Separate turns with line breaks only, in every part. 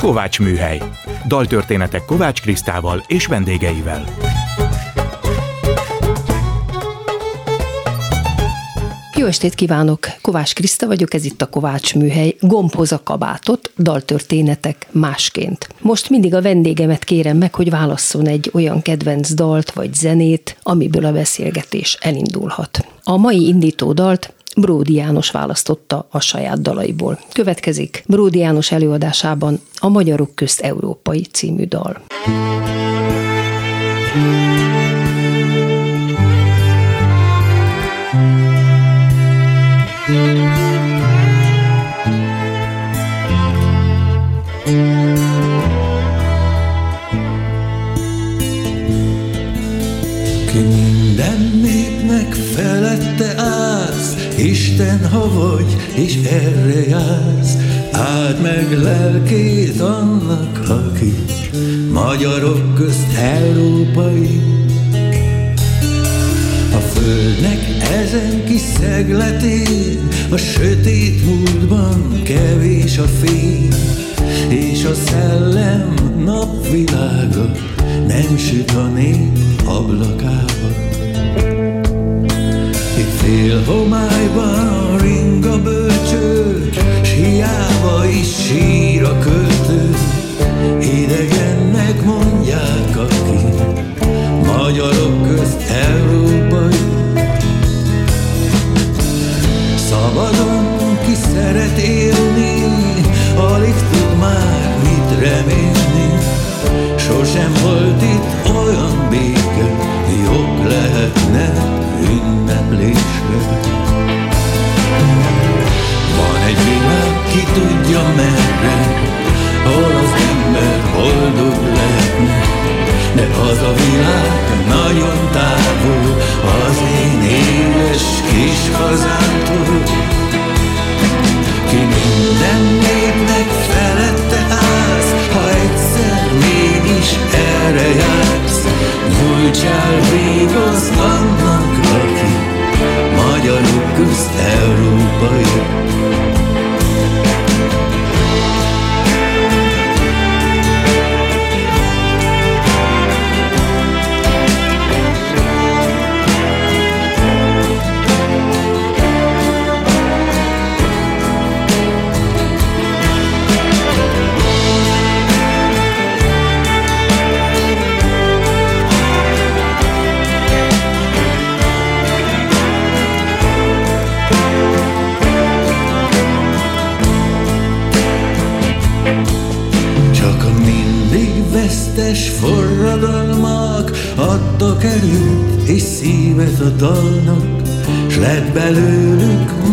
Kovács Műhely. Daltörténetek Kovács Krisztával és vendégeivel.
Jó estét kívánok! Kovács Kriszta vagyok, ez itt a Kovács Műhely. Gombhoz a kabátot, daltörténetek másként. Most mindig a vendégemet kérem meg, hogy válasszon egy olyan kedvenc dalt vagy zenét, amiből a beszélgetés elindulhat. A mai indító dalt Bródi János választotta a saját dalaiból. Következik Bródi János előadásában a Magyarok közt Európai című dal.
Ki Isten, ha vagy, és erre jársz, áld meg lelkét annak, aki magyarok közt európai. A földnek ezen kis szegletén, a sötét múltban kevés a fény, és a szellem napvilága nem süt a nép ablakába. Itt fél homályban ring a bölcső, s hiába is sír a költő, idegennek mondják,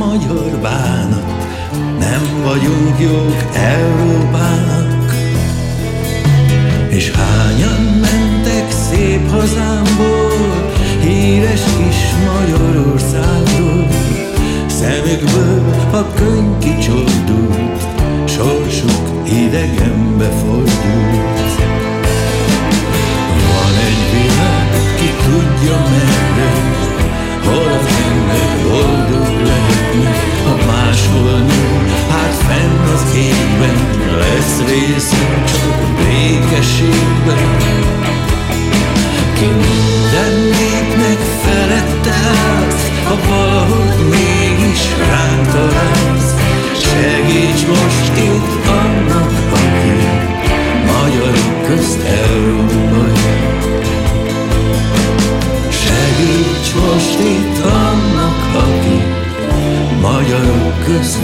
magyar bánat, nem vagyunk jók Európának. És hányan mentek szép hazámból, híres kis Magyarországról, szemükből a könyv kicsordult, sorsuk idegenbe fordult. Van egy világ, ki tudja merre, hol az ember boldog lehetne, ha máshol nő, hát fenn az égben lesz részünk csak békességben. Ki minden népnek felette állsz, ha valahogy mégis ránk találsz, Segíts most itt annak, aki magyarok közt európai. Most itt annak, aki magyarok közt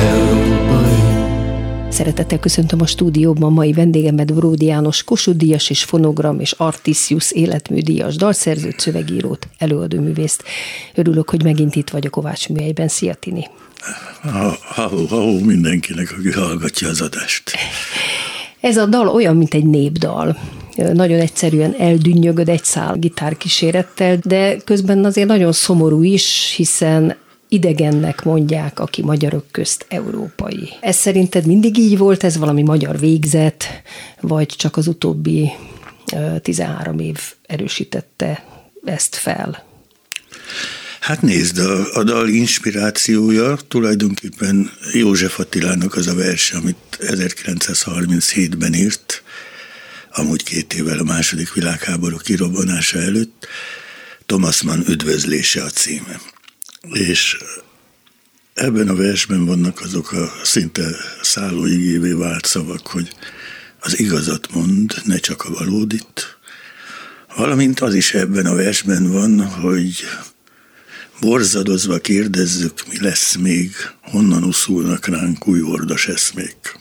európai.
Szeretettel köszöntöm a stúdióban mai vendégemet Bródi János Kossuth Díjas és fonogram és Artisius életműdíjas dalszerzőt, szövegírót, előadóművészt. Örülök, hogy megint itt vagy a Kovács műhelyben. Szia, Tini!
Ha, ha, mindenkinek, aki hallgatja az adást.
Ez a dal olyan, mint egy népdal. Nagyon egyszerűen eldünnyögöd egy szál gitárkísérettel, de közben azért nagyon szomorú is, hiszen idegennek mondják, aki magyarok közt európai. Ez szerinted mindig így volt, ez valami magyar végzet, vagy csak az utóbbi 13 év erősítette ezt fel?
Hát nézd, a, a dal inspirációja tulajdonképpen József Attilának az a verse, amit 1937-ben írt, amúgy két évvel a második világháború kirobbanása előtt, Thomas Mann üdvözlése a címe. És ebben a versben vannak azok a szinte szállóigévé vált szavak, hogy az igazat mond, ne csak a valódit, valamint az is ebben a versben van, hogy borzadozva kérdezzük, mi lesz még, honnan uszulnak ránk új ordas eszmék.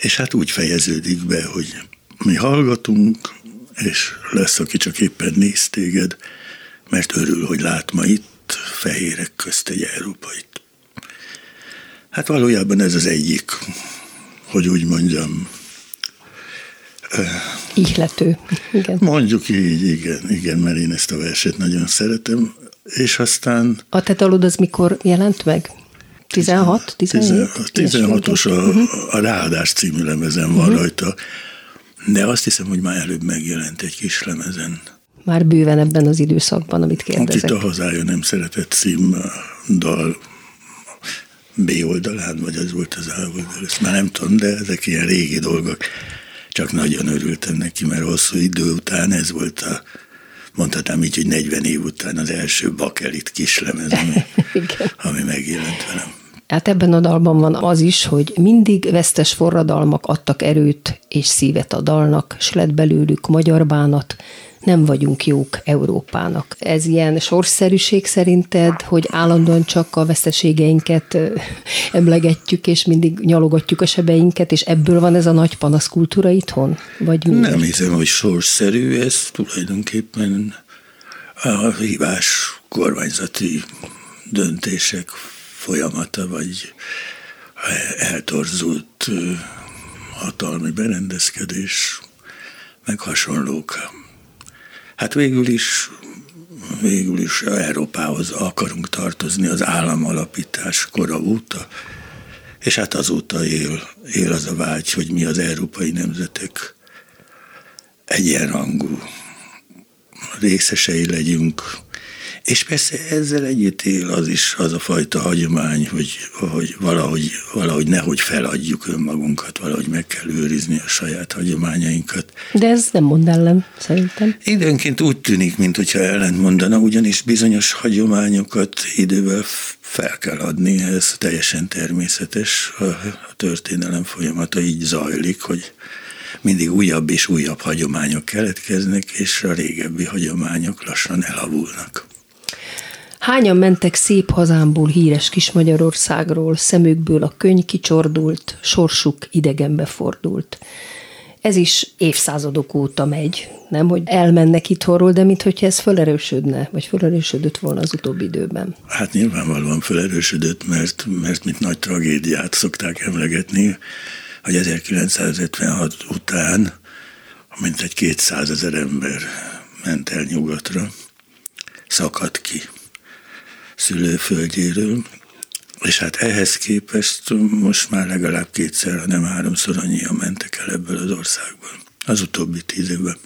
És hát úgy fejeződik be, hogy mi hallgatunk, és lesz, aki csak éppen néz téged, mert örül, hogy lát ma itt fehérek közt egy európait. Hát valójában ez az egyik, hogy úgy mondjam,
Ihlető. Igen.
Mondjuk így, igen, igen, mert én ezt a verset nagyon szeretem, és aztán...
A te dalod az mikor jelent meg? 16? 17?
16-os a, a Ráadás című lemezen van uh-huh. rajta, de azt hiszem, hogy már előbb megjelent egy kis lemezen.
Már bőven ebben az időszakban, amit kérdezek.
Itt a hazája nem szeretett cím dal B oldalán, vagy az volt az A oldal, ezt már nem tudom, de ezek ilyen régi dolgok. Csak nagyon örültem neki, mert hosszú idő után ez volt a mondhatnám így, hogy 40 év után az első bakelit kislemez, ami, ami megjelent velem.
Hát ebben a dalban van az is, hogy mindig vesztes forradalmak adtak erőt és szívet a dalnak, s lett belőlük magyar bánat, nem vagyunk jók Európának. Ez ilyen sorszerűség szerinted, hogy állandóan csak a veszteségeinket emlegetjük, és mindig nyalogatjuk a sebeinket, és ebből van ez a nagy panaszkultúra itthon? Vagy
miért? Nem hiszem, hogy sorszerű, ez tulajdonképpen a hívás kormányzati döntések folyamata, vagy eltorzult hatalmi berendezkedés, meg hasonlók. Hát végül is, végül is Európához akarunk tartozni az államalapítás kora óta, és hát azóta él, él az a vágy, hogy mi az európai nemzetek egyenrangú részesei legyünk és persze ezzel együtt él az is, az a fajta hagyomány, hogy, hogy valahogy, valahogy nehogy feladjuk önmagunkat, valahogy meg kell őrizni a saját hagyományainkat.
De ez nem mond ellen, szerintem.
Időnként úgy tűnik, mintha ellent mondana, ugyanis bizonyos hagyományokat idővel fel kell adni, ez teljesen természetes, a, a történelem folyamata így zajlik, hogy mindig újabb és újabb hagyományok keletkeznek, és a régebbi hagyományok lassan elavulnak.
Hányan mentek szép hazámból híres kis Magyarországról, szemükből a könyv kicsordult, sorsuk idegenbe fordult. Ez is évszázadok óta megy, nem, hogy elmennek itthonról, de mintha ez felerősödne, vagy felerősödött volna az utóbbi időben.
Hát nyilvánvalóan felerősödött, mert, mert mint nagy tragédiát szokták emlegetni, hogy 1956 után mintegy 200 ezer ember ment el nyugatra, szakadt ki szülőföldjéről, és hát ehhez képest most már legalább kétszer, ha nem háromszor annyian mentek el ebből az országból az utóbbi tíz évben.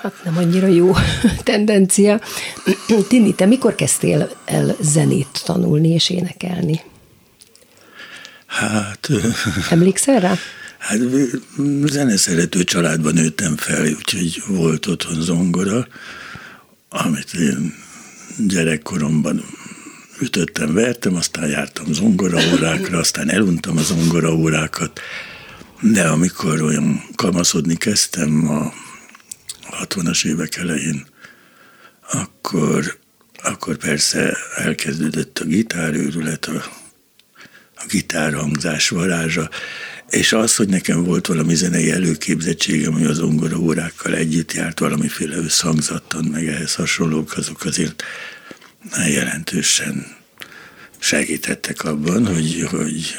Hát nem annyira jó tendencia. Tini, te mikor kezdtél el zenét tanulni és énekelni?
Hát...
Emlékszel rá?
Hát zeneszerető családban nőttem fel, úgyhogy volt otthon zongora, amit én gyerekkoromban ütöttem, vertem, aztán jártam zongoraórákra, aztán eluntam a zongoraórákat, de amikor olyan kamaszodni kezdtem a 60-as évek elején, akkor, akkor persze elkezdődött a gitárőrület, a, a gitárhangzás varázsa, és az, hogy nekem volt valami zenei előképzettségem, hogy az ongora órákkal együtt járt valamiféle összhangzattan, meg ehhez hasonlók, azok azért jelentősen segítettek abban, hogy, hogy,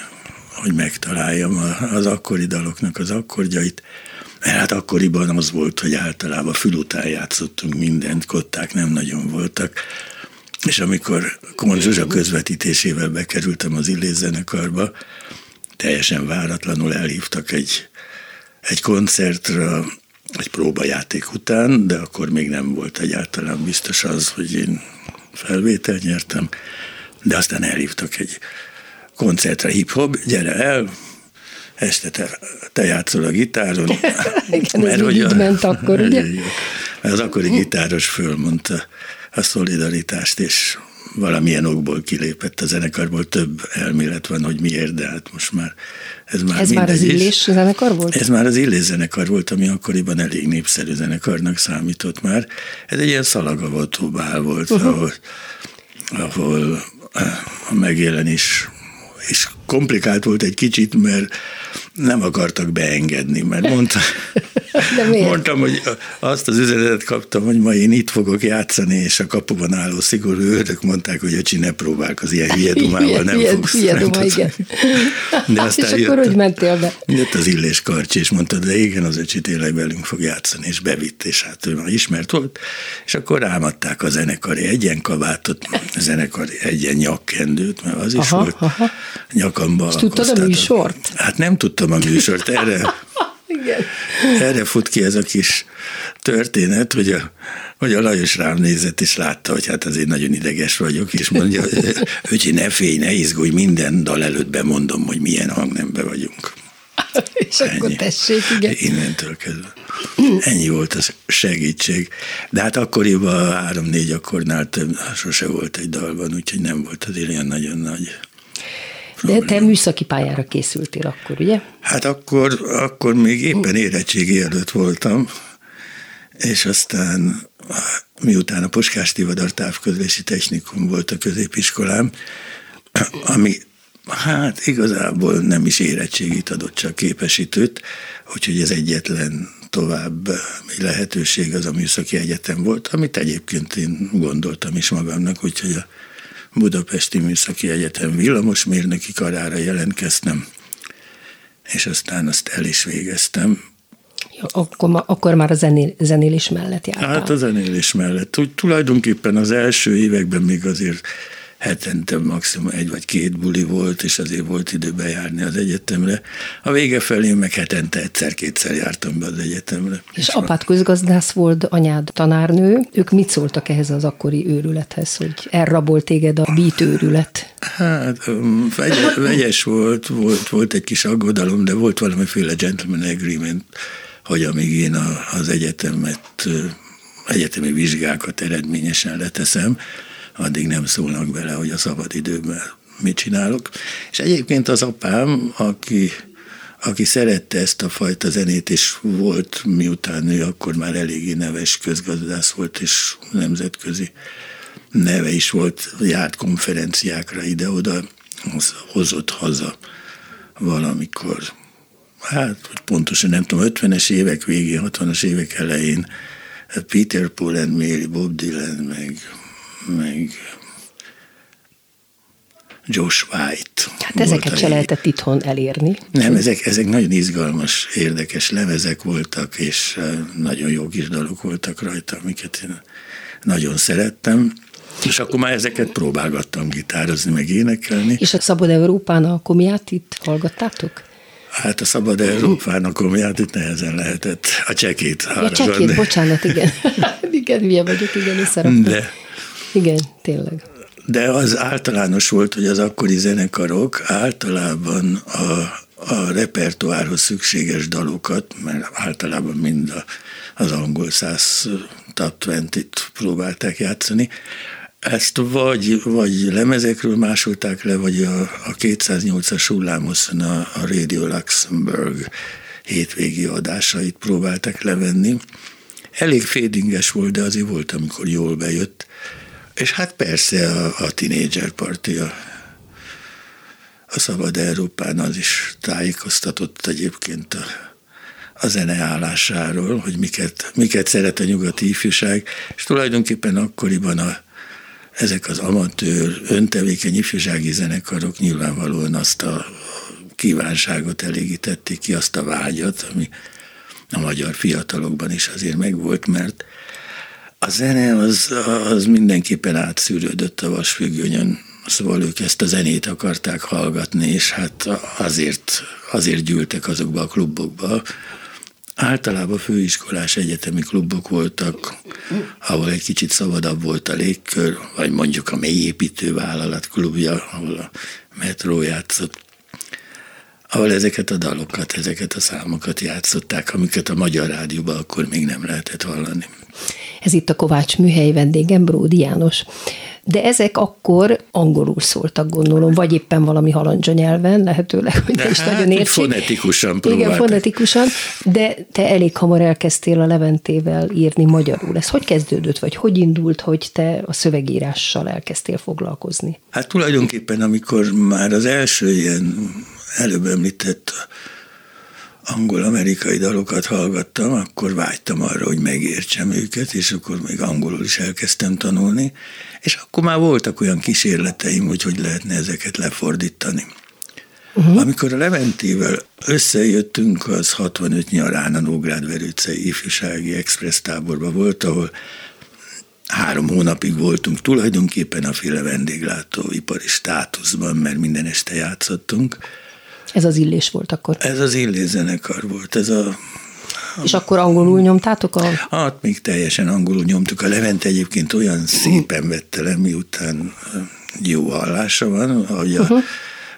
hogy megtaláljam az akkori daloknak az akkordjait. Mert hát akkoriban az volt, hogy általában fül után játszottunk mindent, kották nem nagyon voltak. És amikor Kon Zsuzsa közvetítésével bekerültem az Illés zenekarba, teljesen váratlanul elhívtak egy, egy koncertre egy próbajáték után, de akkor még nem volt egyáltalán biztos az, hogy én felvétel nyertem, de aztán elhívtak egy koncertre hip-hop, gyere el, este te, te játszol a gitáron.
Igen, mert ez hogy a, ment akkor, ugye?
Mert az akkori gitáros fölmondta a szolidaritást, és valamilyen okból kilépett a zenekarból, több elmélet van, hogy miért, de hát most már
ez már Ez már az Illés zenekar volt?
Ez már az Illés zenekar volt, ami akkoriban elég népszerű zenekarnak számított már. Ez egy ilyen szalagavató bál volt, uh-huh. ahol, ahol a megjelenés és komplikált volt egy kicsit, mert nem akartak beengedni, mert mondta, mondtam, hogy azt az üzenetet kaptam, hogy ma én itt fogok játszani, és a kapuban álló szigorú őrök mondták, hogy öcsi, ne próbálk az ilyen hülye dumával, nem hülye, fogsz.
Hülye duma, igen. De aztán és jött, akkor úgy mentél be.
Jött az illés karcs, és mondta, de igen, az öcsi tényleg velünk fog játszani, és bevitt, és hát ő már ismert volt, és akkor rámadták a zenekari egyen kabátot, a zenekari egyen nyakkendőt, mert az is aha, volt aha. nyakamba. És
tudtad a műsort?
Hát nem tudtam a műsort, erre igen. Erre fut ki ez a kis történet, hogy a, hogy a Lajos rám nézett, és látta, hogy hát azért nagyon ideges vagyok, és mondja, hogy ne félj, ne izgulj, minden dal előtt bemondom, hogy milyen hangnembe vagyunk.
és Ennyi. akkor tessék, igen.
Innentől kezdve. Ennyi volt az segítség. De hát akkoriban három-négy akkornál több sose volt egy dalban, úgyhogy nem volt az ilyen nagyon nagy
de te műszaki pályára készültél akkor, ugye?
Hát akkor, akkor még éppen érettségi előtt voltam, és aztán miután a Puskás Tivadar távközlési technikum volt a középiskolám, ami hát igazából nem is érettségit adott, csak képesítőt, úgyhogy ez egyetlen tovább lehetőség az a műszaki egyetem volt, amit egyébként én gondoltam is magamnak, úgyhogy a Budapesti Műszaki Egyetem villamosmérnöki karára jelentkeztem, és aztán azt el is végeztem.
Ja, akkor, akkor már a zenél, zenélés mellett jártál.
Hát a zenélés mellett. Úgy tulajdonképpen az első években még azért hetente maximum egy vagy két buli volt, és azért volt idő bejárni az egyetemre. A vége felé meg hetente egyszer-kétszer jártam be az egyetemre.
És, és apád közgazdász volt, anyád tanárnő. Ők mit szóltak ehhez az akkori őrülethez, hogy elrabolt téged a beat őrület?
Hát vegyes, vegyes volt, volt, volt egy kis aggodalom, de volt valamiféle gentleman agreement, hogy amíg én az egyetemet, egyetemi vizsgákat eredményesen leteszem, addig nem szólnak bele, hogy a szabadidőben mit csinálok. És egyébként az apám, aki, aki szerette ezt a fajta zenét, és volt, miután ő akkor már eléggé neves közgazdász volt, és nemzetközi neve is volt, járt konferenciákra ide-oda, hozott haza valamikor, hát pontosan nem tudom, 50-es évek végén, 60-as évek elején Peter Paul and Mary, Bob Dylan, meg meg Josh White.
Hát ezeket se lehetett itthon elérni.
Nem, ezek, ezek nagyon izgalmas, érdekes lemezek voltak, és nagyon jó kis dalok voltak rajta, amiket én nagyon szerettem. És akkor már ezeket próbálgattam gitározni, meg énekelni.
És a Szabad Európán a komiát itt hallgattátok?
Hát a Szabad Európán a komiát itt nehezen lehetett. A csekét.
A csekét, bocsánat, igen. igen, milyen vagyok, igen,
De,
igen, tényleg.
De az általános volt, hogy az akkori zenekarok általában a, a repertoárhoz szükséges dalokat, mert általában mind a, az angol száz top 20-t próbálták játszani, ezt vagy, vagy lemezekről másolták le, vagy a, a 208-as hullámoszon a, a Radio Luxemburg hétvégi adásait próbálták levenni. Elég fédinges volt, de azért volt, amikor jól bejött. És hát persze a, a Teenager Party, a, a Szabad Európán az is tájékoztatott egyébként a, a zene állásáról, hogy miket, miket szeret a nyugati ifjúság, és tulajdonképpen akkoriban a, ezek az amatőr, öntevékeny ifjúsági zenekarok nyilvánvalóan azt a kívánságot elégítették ki, azt a vágyat, ami a magyar fiatalokban is azért megvolt, mert a zene az, az mindenképpen átszűrődött a vasfüggönyön, szóval ők ezt a zenét akarták hallgatni, és hát azért, azért gyűltek azokba a klubokba, általában főiskolás egyetemi klubok voltak, ahol egy kicsit szabadabb volt a légkör, vagy mondjuk a mélyépítő vállalat klubja, ahol a metró játszott, ahol ezeket a dalokat, ezeket a számokat játszották, amiket a Magyar Rádióban akkor még nem lehetett hallani.
Ez itt a Kovács műhely vendégem, Bródi János. De ezek akkor angolul szóltak, gondolom, vagy éppen valami halandzsa nyelven, lehetőleg, hogy
De
is
hát,
nagyon értsd.
fonetikusan
Igen,
próbáltak.
fonetikusan, de te elég hamar elkezdtél a Leventével írni magyarul. Ez hogy kezdődött, vagy hogy indult, hogy te a szövegírással elkezdtél foglalkozni?
Hát tulajdonképpen, amikor már az első ilyen előbb említett angol-amerikai dalokat hallgattam, akkor vágytam arra, hogy megértsem őket, és akkor még angolul is elkezdtem tanulni, és akkor már voltak olyan kísérleteim, hogy hogy lehetne ezeket lefordítani. Uh-huh. Amikor a Leventével összejöttünk, az 65 nyarán a Nógrád-Verőcei ifjúsági express táborba volt, ahol három hónapig voltunk tulajdonképpen a féle vendéglátóipari státuszban, mert minden este játszottunk.
Ez az illés volt akkor.
Ez az illézenekar volt, ez a
És akkor angolul nyomtátok a...
Hát még teljesen angolul nyomtuk. A Levent egyébként olyan szépen vette le, miután jó hallása van, hogy, a, uh-huh.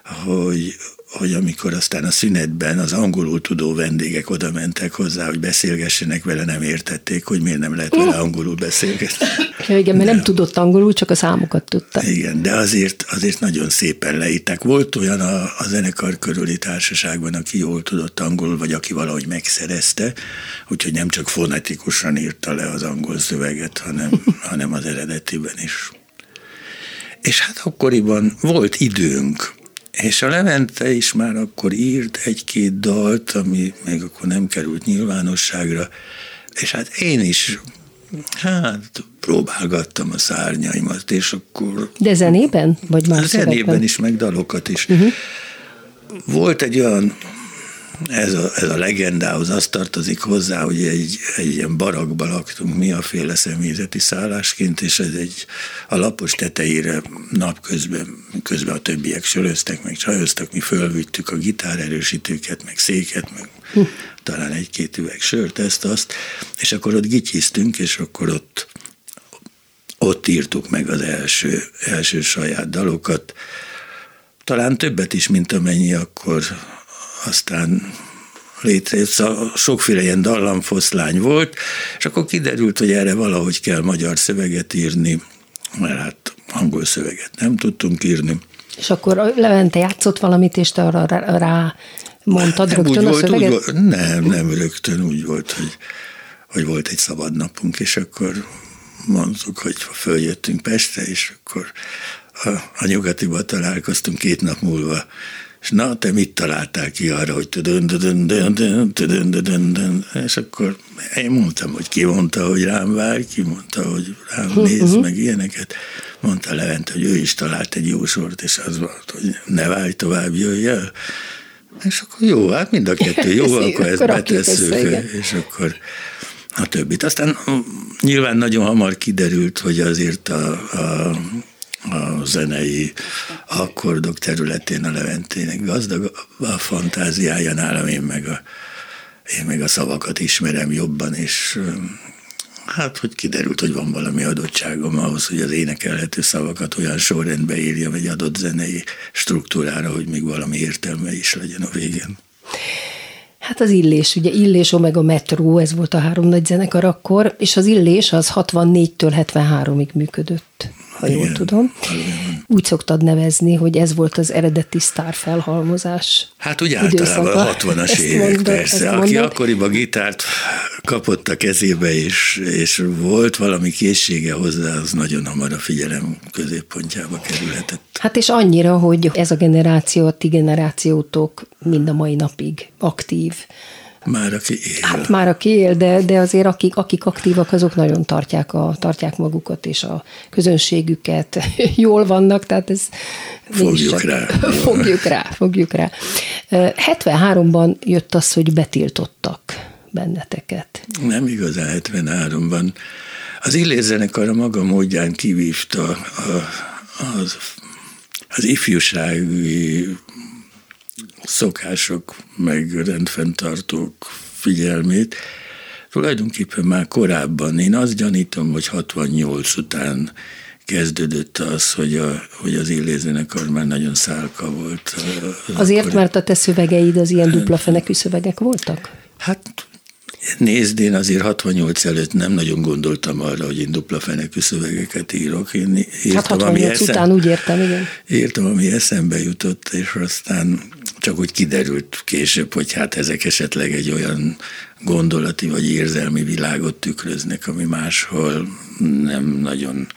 Hogy, hogy amikor aztán a szünetben az angolul tudó vendégek oda mentek hozzá, hogy beszélgessenek vele, nem értették, hogy miért nem lehet vele angolul beszélgetni.
Ja, igen, mert nem tudott angolul, csak a számokat tudta.
Igen, de azért, azért nagyon szépen leírták. Volt olyan a, a zenekar körüli társaságban, aki jól tudott angolul, vagy aki valahogy megszerezte, úgyhogy nem csak fonetikusan írta le az angol szöveget, hanem, hanem az eredetiben is. És hát akkoriban volt időnk, és a Levente is már akkor írt egy-két dalt, ami még akkor nem került nyilvánosságra, és hát én is hát próbálgattam a szárnyaimat, és akkor...
De zenében? Vagy már
Zenében
szövegben?
is, meg dalokat is. Uh-huh. Volt egy olyan, ez a, ez a legendához az tartozik hozzá, hogy egy, egy ilyen barakba laktunk mi a féle személyzeti szállásként, és ez egy a lapos tetejére napközben, közben a többiek söröztek, meg csajoztak, mi fölvittük a gitárerősítőket, meg széket, meg talán egy-két üveg sört, ezt, azt, és akkor ott gityiztünk, és akkor ott ott írtuk meg az első, első saját dalokat. Talán többet is, mint amennyi akkor aztán létrejött, szóval sokféle ilyen dallamfoszlány volt, és akkor kiderült, hogy erre valahogy kell magyar szöveget írni, mert hát angol szöveget nem tudtunk írni.
És akkor Levente játszott valamit, és te arra rá, rá mondtad
nem
rögtön
úgy
a
volt,
szöveget?
Volt, nem, nem rögtön úgy volt, hogy, hogy volt egy szabad napunk, és akkor mondtuk, hogy följöttünk Pestre, és akkor a, a nyugatiba találkoztunk két nap múlva, és na, te mit találtál ki arra, hogy tudön, tudön, tudön, tudön, tudön, és akkor én mondtam, hogy ki mondta, hogy rám vár, ki mondta, hogy rám néz, meg ilyeneket. Mondta Levent, hogy ő is talált egy jó sort, és az volt, hogy ne várj tovább, jöjj el. És akkor jó, hát mind a kettő jó, akkor ezt
akkor rakjuk
betesszük,
össze,
és akkor a többit. Aztán mm, nyilván nagyon hamar kiderült, hogy azért a, a, a zenei akkordok területén a Leventének gazdag a fantáziája nálam, én meg a, én meg a szavakat ismerem jobban, és hát, hogy kiderült, hogy van valami adottságom ahhoz, hogy az énekelhető szavakat olyan sorrendbe írjam egy adott zenei struktúrára, hogy még valami értelme is legyen a végén.
Hát az Illés, ugye Illés, Omega Metro, ez volt a három nagy zenekar akkor, és az Illés az 64-től 73-ig működött, ha jól
Igen,
tudom. Úgy szoktad nevezni, hogy ez volt az eredeti sztár felhalmozás.
Hát úgy általában a
időszaka.
60-as
Ezt
évek
mondod,
persze. Aki
mondod.
akkoriban gitárt kapott a kezébe, és, és volt valami készsége hozzá, az nagyon hamar a figyelem középpontjába kerülhetett.
Hát és annyira, hogy ez a generáció, a ti generációtok mind a mai napig aktív.
Már aki él.
Hát már aki él, de, de azért akik, akik aktívak, azok nagyon tartják, a, tartják magukat és a közönségüket. Jól vannak, tehát ez...
Fogjuk rá.
fogjuk rá, fogjuk rá. Ö, 73-ban jött az, hogy betiltottak benneteket.
Nem igazán 73-ban. Az Illés zenekar a maga módján kivívta a, az, az ifjúsági szokások, meg rendfenntartók figyelmét. Tulajdonképpen már korábban, én azt gyanítom, hogy 68 után kezdődött az, hogy, a, hogy az illézenekar már nagyon szálka volt.
Azért, akkor... mert a te szövegeid az ilyen dupla fenekű szövegek voltak?
Hát Nézd, én azért 68 előtt nem nagyon gondoltam arra, hogy én dupla fenekű szövegeket írok. Én írtam,
hát 68 eszem, után úgy értem, igen.
Írtam, ami eszembe jutott, és aztán csak úgy kiderült később, hogy hát ezek esetleg egy olyan gondolati vagy érzelmi világot tükröznek, ami máshol nem nagyon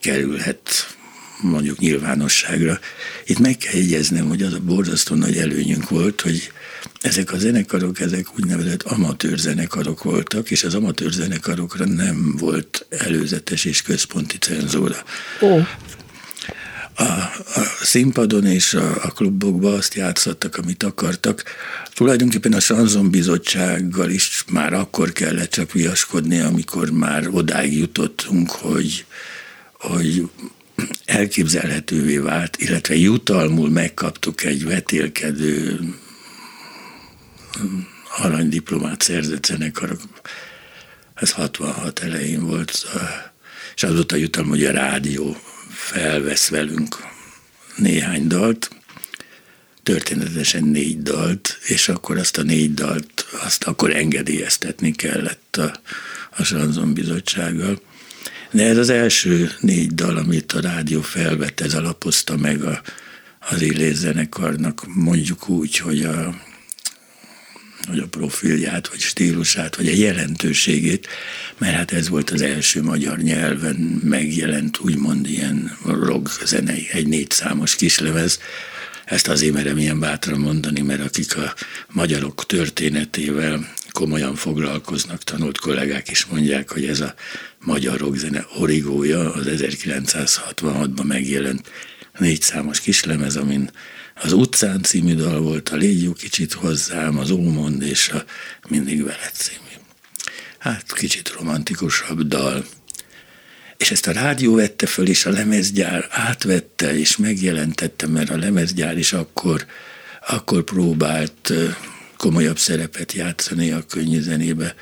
kerülhet mondjuk nyilvánosságra. Itt meg kell jegyeznem, hogy az a borzasztó nagy előnyünk volt, hogy ezek a zenekarok, ezek úgynevezett amatőr zenekarok voltak, és az amatőr zenekarokra nem volt előzetes és központi cenzúra. Ó. A, a színpadon és a, a klubokban azt játszottak, amit akartak. Tulajdonképpen a Sanzon bizottsággal is már akkor kellett csak viaskodni, amikor már odáig jutottunk, hogy, hogy elképzelhetővé vált, illetve jutalmul megkaptuk egy vetélkedő aranydiplomát szerzett zenekarok. Ez 66 elején volt, és azóta jutalom, hogy a rádió felvesz velünk néhány dalt, történetesen négy dalt, és akkor azt a négy dalt, azt akkor engedélyeztetni kellett a, a Sanzon bizottsággal. De ez az első négy dal, amit a rádió felvett, ez alapozta meg a, az Illés zenekarnak, mondjuk úgy, hogy a, hogy a profilját, vagy stílusát, vagy a jelentőségét, mert hát ez volt az első magyar nyelven megjelent, úgymond ilyen rock zenei, egy négy számos kislemez, ezt azért merem ilyen bátran mondani, mert akik a magyarok történetével komolyan foglalkoznak, tanult kollégák is mondják, hogy ez a magyar rockzene origója az 1966-ban megjelent négy számos kislemez, amin az utcán című dal volt, a Légy jó kicsit hozzám, az Ómond és a Mindig veled című. Hát kicsit romantikusabb dal. És ezt a rádió vette föl, és a lemezgyár átvette, és megjelentette, mert a lemezgyár is akkor, akkor próbált komolyabb szerepet játszani a könnyű zenébe.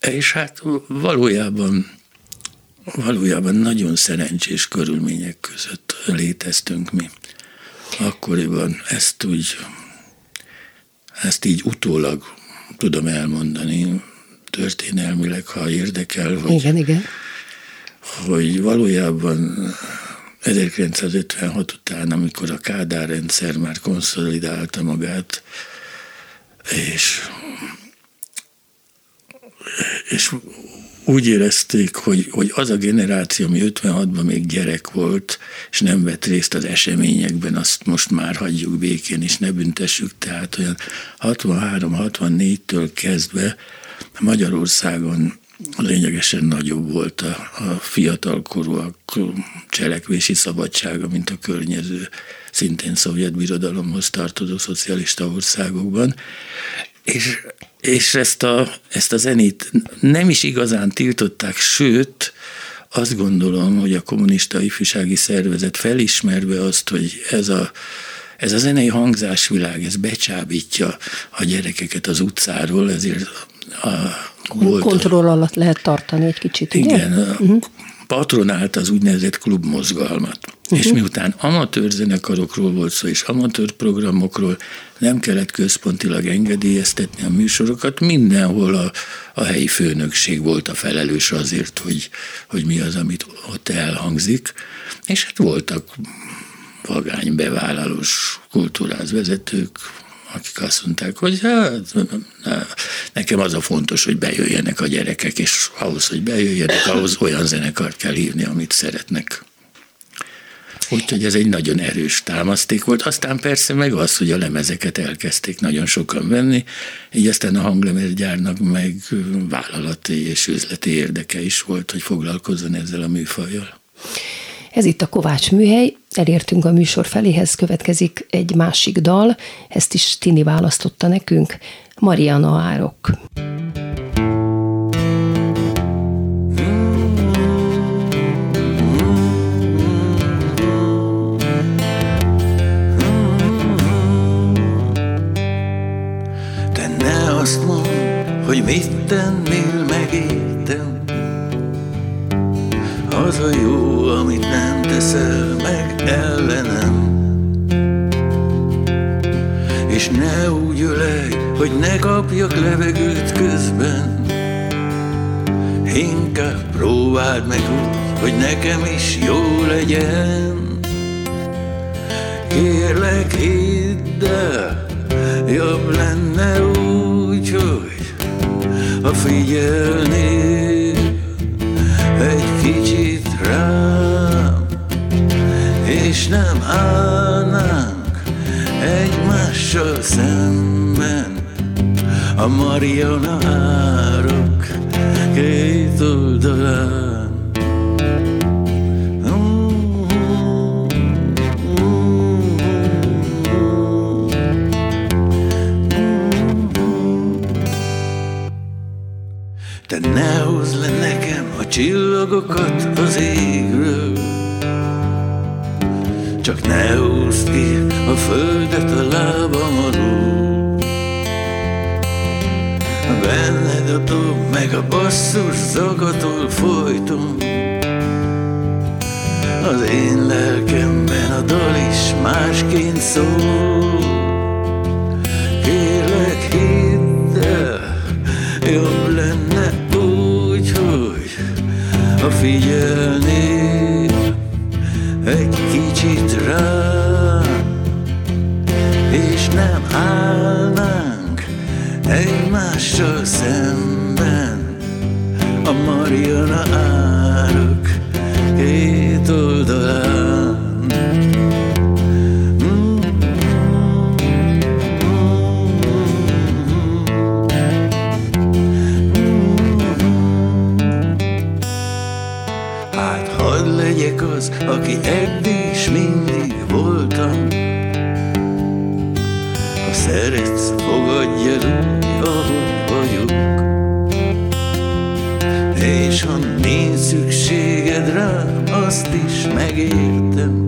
És hát valójában, valójában nagyon szerencsés körülmények között léteztünk mi. Akkoriban ezt úgy, ezt így utólag tudom elmondani, történelmileg, ha érdekel, hogy,
igen, igen.
hogy valójában 1956 után, amikor a Kádár rendszer már konszolidálta magát, és, és úgy érezték, hogy, hogy az a generáció, ami 56-ban még gyerek volt, és nem vett részt az eseményekben, azt most már hagyjuk békén, és ne büntessük. Tehát olyan 63-64-től kezdve Magyarországon lényegesen nagyobb volt a, a fiatalkorúak cselekvési szabadsága, mint a környező, szintén szovjet birodalomhoz tartozó szocialista országokban. És és ezt a, ezt a zenét nem is igazán tiltották, sőt, azt gondolom, hogy a kommunista ifjúsági szervezet felismerve azt, hogy ez a, ez a zenei hangzásvilág, ez becsábítja a gyerekeket az utcáról, ezért a,
volt Kontroll alatt lehet tartani egy kicsit,
Igen, ugye? Uh-huh patronált az úgynevezett klubmozgalmat. Uh-huh. És miután amatőr zenekarokról volt szó, és amatőr programokról nem kellett központilag engedélyeztetni a műsorokat, mindenhol a, a helyi főnökség volt a felelős azért, hogy, hogy mi az, amit ott elhangzik. És hát voltak vagány bevállalós kultúrázvezetők, akik azt mondták, hogy hát, nekem az a fontos, hogy bejöjjenek a gyerekek, és ahhoz, hogy bejöjjenek, ahhoz olyan zenekart kell hívni, amit szeretnek. Úgyhogy ez egy nagyon erős támaszték volt. Aztán persze meg az, hogy a lemezeket elkezdték nagyon sokan venni, így aztán a hanglemezgyárnak meg vállalati és üzleti érdeke is volt, hogy foglalkozzon ezzel a műfajjal.
Ez itt a Kovács műhely, elértünk a műsor feléhez, következik egy másik dal, ezt is Tini választotta nekünk, Mariana Árok.
Te ne azt mondd,
hogy mit tennél megértem. Az a jó, amit nem teszel meg ellenem. És ne úgy ölej, hogy ne kapjak levegőt közben. Inkább próbáld meg úgy, hogy nekem is jó legyen. Kérlek, hidd el, jobb lenne úgy, hogy ha figyelnél kicsit rám, és nem állnánk egymással szemben a Mariana árok két oldalán. Te ne hozd le a csillagokat az égről. Csak ne húzd ki a földet a lábam alól. Benned a dob, meg a basszus zagatol folyton. Az én lelkemben a dal is másként szól figyelnél egy kicsit rá, és nem állnánk egymással szemben a Mariana árok két oldalán. Az, aki eddig is mindig voltam. Ha szeretsz, fogadj el úgy, ahogy vagyok. És ha nincs szükséged rám, azt is megértem.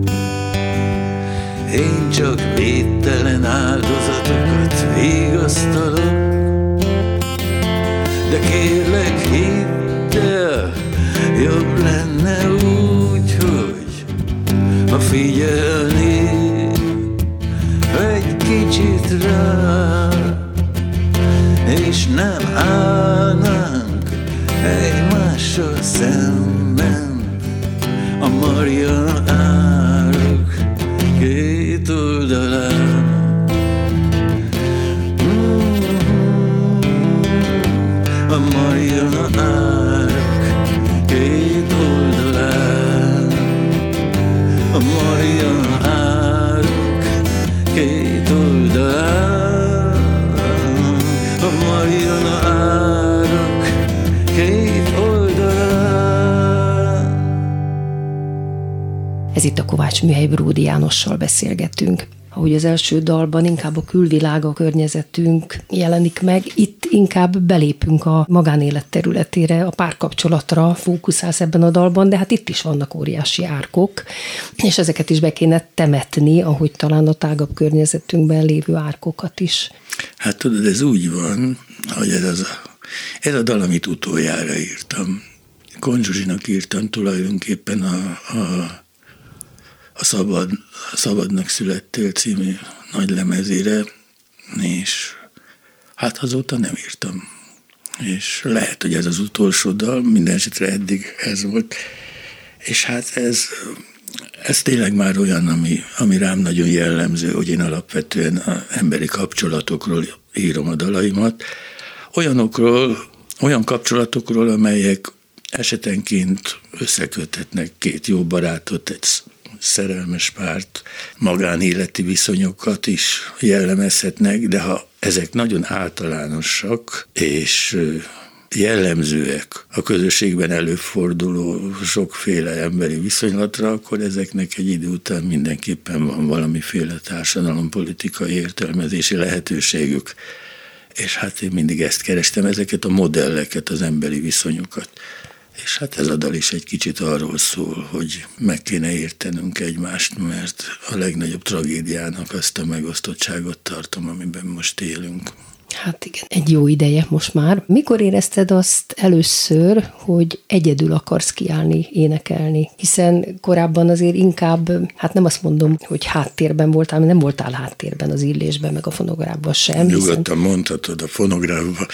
Én csak védtelen áldozatokat vigasztalok. De kérlek, hidd
beszélgetünk. Ahogy az első dalban inkább a külvilág, a környezetünk jelenik meg, itt inkább belépünk a magánélet területére, a párkapcsolatra fókuszálsz ebben a dalban, de hát itt is vannak óriási árkok, és ezeket is be kéne temetni, ahogy talán a tágabb környezetünkben lévő árkokat is.
Hát tudod, ez úgy van, hogy ez, az a, ez a dal, amit utoljára írtam. Konzsuzsinak írtam tulajdonképpen a, a, a Szabad, a Szabadnak születtél című nagy lemezére, és hát azóta nem írtam. És lehet, hogy ez az utolsó dal, minden esetre eddig ez volt. És hát ez, ez tényleg már olyan, ami, ami rám nagyon jellemző, hogy én alapvetően az emberi kapcsolatokról írom a dalaimat. Olyanokról, olyan kapcsolatokról, amelyek esetenként összeköthetnek két jó barátot, egy szerelmes párt, magánéleti viszonyokat is jellemezhetnek, de ha ezek nagyon általánosak, és jellemzőek a közösségben előforduló sokféle emberi viszonylatra, akkor ezeknek egy idő után mindenképpen van valamiféle társadalompolitikai értelmezési lehetőségük. És hát én mindig ezt kerestem, ezeket a modelleket, az emberi viszonyokat. És hát ez a dal is egy kicsit arról szól, hogy meg kéne értenünk egymást, mert a legnagyobb tragédiának azt a megosztottságot tartom, amiben most élünk.
Hát igen, egy jó ideje most már. Mikor érezted azt először, hogy egyedül akarsz kiállni, énekelni? Hiszen korábban azért inkább, hát nem azt mondom, hogy háttérben voltál, mert nem voltál háttérben az illésben, meg a fonográfban sem.
Nyugodtan hiszen... mondhatod, a fonográfban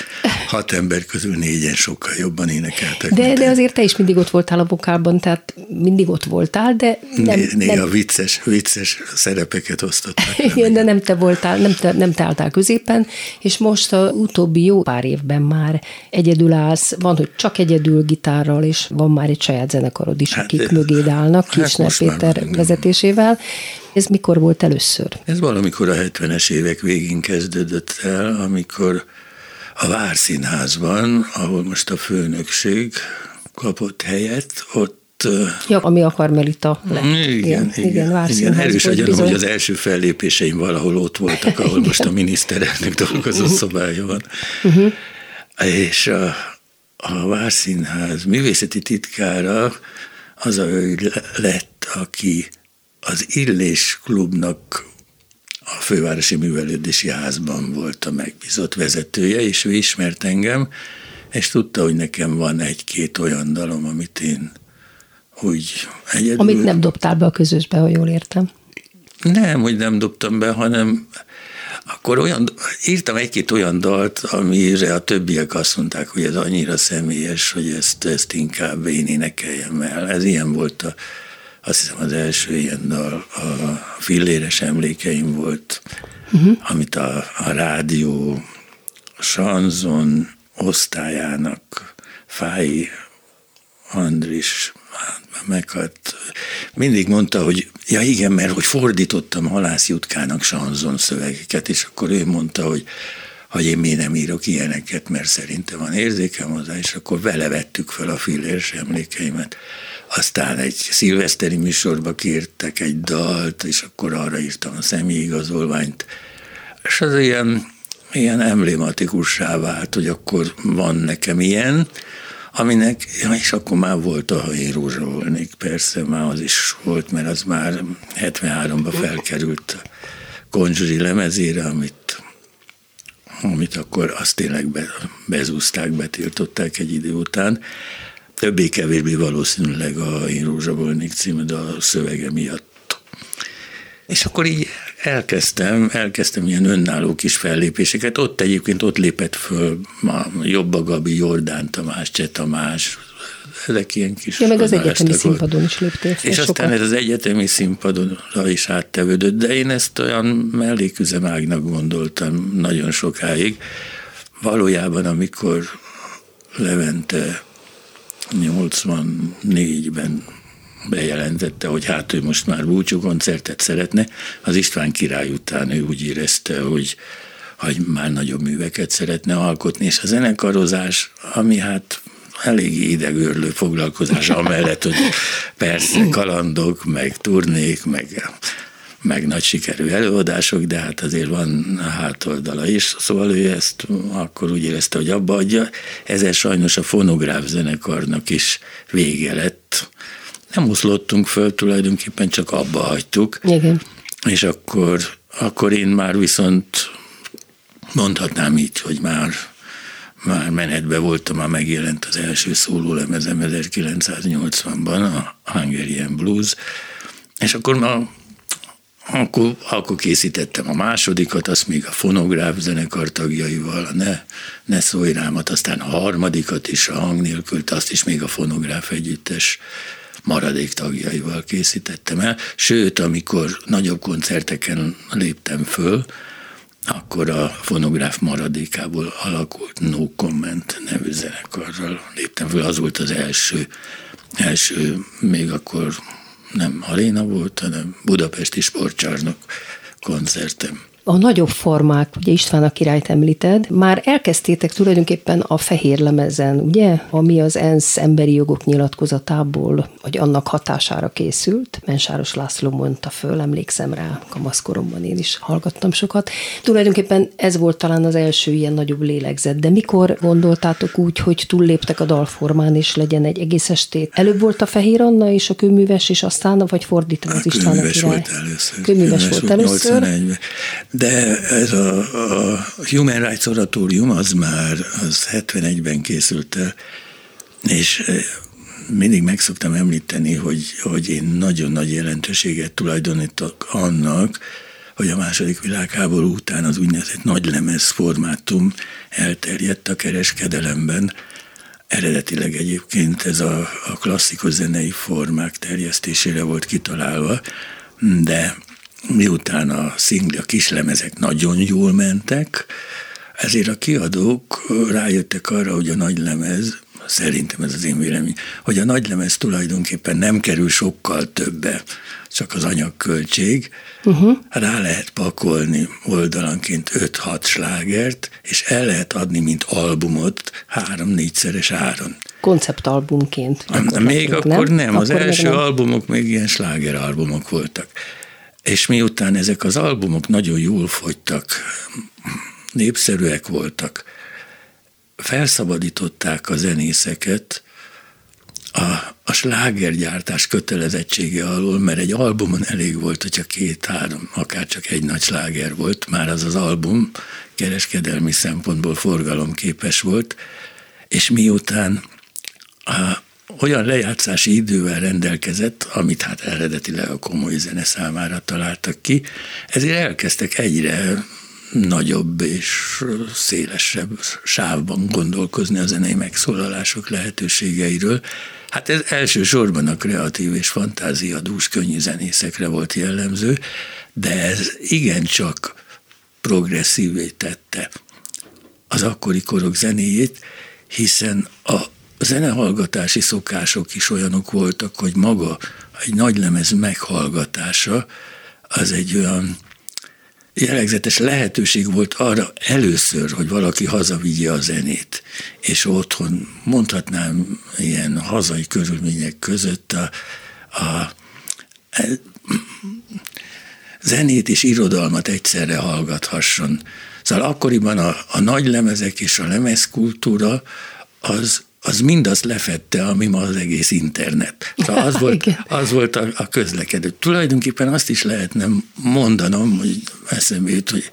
hat ember közül négyen sokkal jobban énekeltek.
De, de azért te is mindig ott voltál a vokálban, tehát mindig ott voltál, de nem...
Néha nem... vicces, vicces szerepeket osztották.
Igen, de nem te voltál, nem te, nem te álltál középen, és most a utóbbi jó pár évben már egyedül állsz, van, hogy csak egyedül gitárral, és van már egy saját zenekarod is, hát, akik mögéd állnak, hát Kisner Péter vezetésével. Ez mikor volt először?
Ez valamikor a 70-es évek végén kezdődött el, amikor a Várszínházban, ahol most a főnökség kapott helyet, ott
Ja, ami a Karmelita
lett. Igen, igen, igen, igen, igen erős a gyanom, hogy az első fellépéseim valahol ott voltak, ahol most a miniszterelnök dolgozó szobája van. Uh-huh. És a, a Várszínház művészeti titkára az a ő lett, aki az Illés klubnak a fővárosi művelődési házban volt a megbízott vezetője, és ő ismert engem, és tudta, hogy nekem van egy-két olyan dalom, amit én úgy egyedül...
Amit nem dobtál be a közösbe, ha jól értem.
Nem, hogy nem dobtam be, hanem akkor olyan, írtam egy-két olyan dalt, amire a többiek azt mondták, hogy ez annyira személyes, hogy ezt, ezt inkább én énekeljem el. Ez ilyen volt a, azt hiszem az első ilyen dal, a filléres emlékeim volt, uh-huh. amit a, a rádió sanzon osztályának Fái Andris meghalt, mindig mondta, hogy ja igen, mert hogy fordítottam Halász Jutkának sanzon szövegeket, és akkor ő mondta, hogy hogy én miért nem írok ilyeneket, mert szerintem van érzékem hozzá, és akkor vele vettük fel a fillérs emlékeimet. Aztán egy szilveszteri műsorba kértek egy dalt, és akkor arra írtam a személyigazolványt, és az ilyen, ilyen emblematikussá vált, hogy akkor van nekem ilyen, aminek, ja, és akkor már volt a én rózsa volnék, persze már az is volt, mert az már 73-ban felkerült Konzsuri lemezére, amit, amit akkor azt tényleg be, bezúzták, betiltották egy idő után. Többé-kevésbé valószínűleg a Én rózsa volnék című, de a szövege miatt. És akkor így elkezdtem, elkezdtem ilyen önálló kis fellépéseket. Ott egyébként ott lépett föl a Jobba Gabi, Jordán Tamás, Cseh Tamás, ezek ilyen kis
Ja, meg az egyetemi színpadon is léptél
És sokat. aztán ez az egyetemi színpadon is áttevődött, de én ezt olyan melléküzemágnak gondoltam nagyon sokáig. Valójában, amikor Levente 84-ben bejelentette, hogy hát ő most már búcsú koncertet szeretne. Az István király után ő úgy érezte, hogy, hogy már nagyobb műveket szeretne alkotni, és a zenekarozás, ami hát eléggé idegőrlő foglalkozás, amellett, hogy persze kalandok, meg turnék, meg, meg nagy sikerű előadások, de hát azért van hátoldala is, szóval ő ezt akkor úgy érezte, hogy abba adja. Ezzel sajnos a fonográf zenekarnak is vége lett, nem oszlottunk föl, tulajdonképpen csak abba hagytuk.
Igen.
És akkor, akkor én már viszont mondhatnám így, hogy már már menetbe voltam, már megjelent az első szólólemezem 1980-ban, a Hungarian Blues, és akkor ma akkor, akkor készítettem a másodikat, azt még a fonográf zenekar tagjaival, ne, ne szólj rámat, aztán a harmadikat is a hang nélkül, azt is még a fonográf együttes maradék tagjaival készítettem el. Sőt, amikor nagyobb koncerteken léptem föl, akkor a fonográf maradékából alakult No Comment nevű zenekarral léptem föl. Az volt az első, első még akkor nem Aréna volt, hanem Budapesti Sportcsarnok koncertem
a nagyobb formák, ugye István a királyt említed, már elkezdtétek tulajdonképpen a fehér lemezen, ugye, ami az ENSZ emberi jogok nyilatkozatából, vagy annak hatására készült. Mensáros László mondta föl, emlékszem rá, kamaszkoromban én is hallgattam sokat. Tulajdonképpen ez volt talán az első ilyen nagyobb lélegzet, de mikor gondoltátok úgy, hogy túlléptek a dalformán, és legyen egy egész estét? Előbb volt a Fehér Anna és a kőműves, és aztán, vagy fordítva az István a király?
volt először.
Kőműves, kőműves volt először.
De ez a, a Human Rights Oratórium az már az 71-ben készült el, és mindig meg szoktam említeni, hogy, hogy én nagyon nagy jelentőséget tulajdonítok annak, hogy a második világháború után az úgynevezett nagylemez formátum elterjedt a kereskedelemben. Eredetileg egyébként ez a, a klasszikus zenei formák terjesztésére volt kitalálva, de miután a szingli, a kislemezek nagyon jól mentek, ezért a kiadók rájöttek arra, hogy a nagylemez szerintem ez az én vélemény, hogy a nagylemez tulajdonképpen nem kerül sokkal többe, csak az anyagköltség. Uh-huh. Rá lehet pakolni oldalanként 5-6 slágert, és el lehet adni, mint albumot, három-négyszeres áron.
Konceptalbumként.
Még akkor nem, nem. az akkor első nem. albumok még ilyen slágeralbumok voltak. És miután ezek az albumok nagyon jól fogytak, népszerűek voltak, felszabadították a zenészeket a, a slágergyártás kötelezettsége alól, mert egy albumon elég volt, hogyha két-három, akár csak egy nagy sláger volt, már az az album kereskedelmi szempontból forgalomképes volt, és miután a, olyan lejátszási idővel rendelkezett, amit hát eredetileg a komoly zene számára találtak ki, ezért elkezdtek egyre nagyobb és szélesebb sávban gondolkozni a zenei megszólalások lehetőségeiről. Hát ez elsősorban a kreatív és fantáziadús könnyű zenészekre volt jellemző, de ez igencsak progresszívé tette az akkori korok zenéjét, hiszen a zenehallgatási szokások is olyanok voltak, hogy maga egy nagy lemez meghallgatása az egy olyan jellegzetes lehetőség volt arra először, hogy valaki hazavigye a zenét, és otthon mondhatnám ilyen hazai körülmények között a, a, a zenét és irodalmat egyszerre hallgathasson. Szóval akkoriban a, a nagy lemezek és a lemezkultúra az az mindazt lefette, ami ma az egész internet. Szóval az volt, az volt a, a közlekedő. Tulajdonképpen azt is lehetne mondanom, hogy eszembe jut, hogy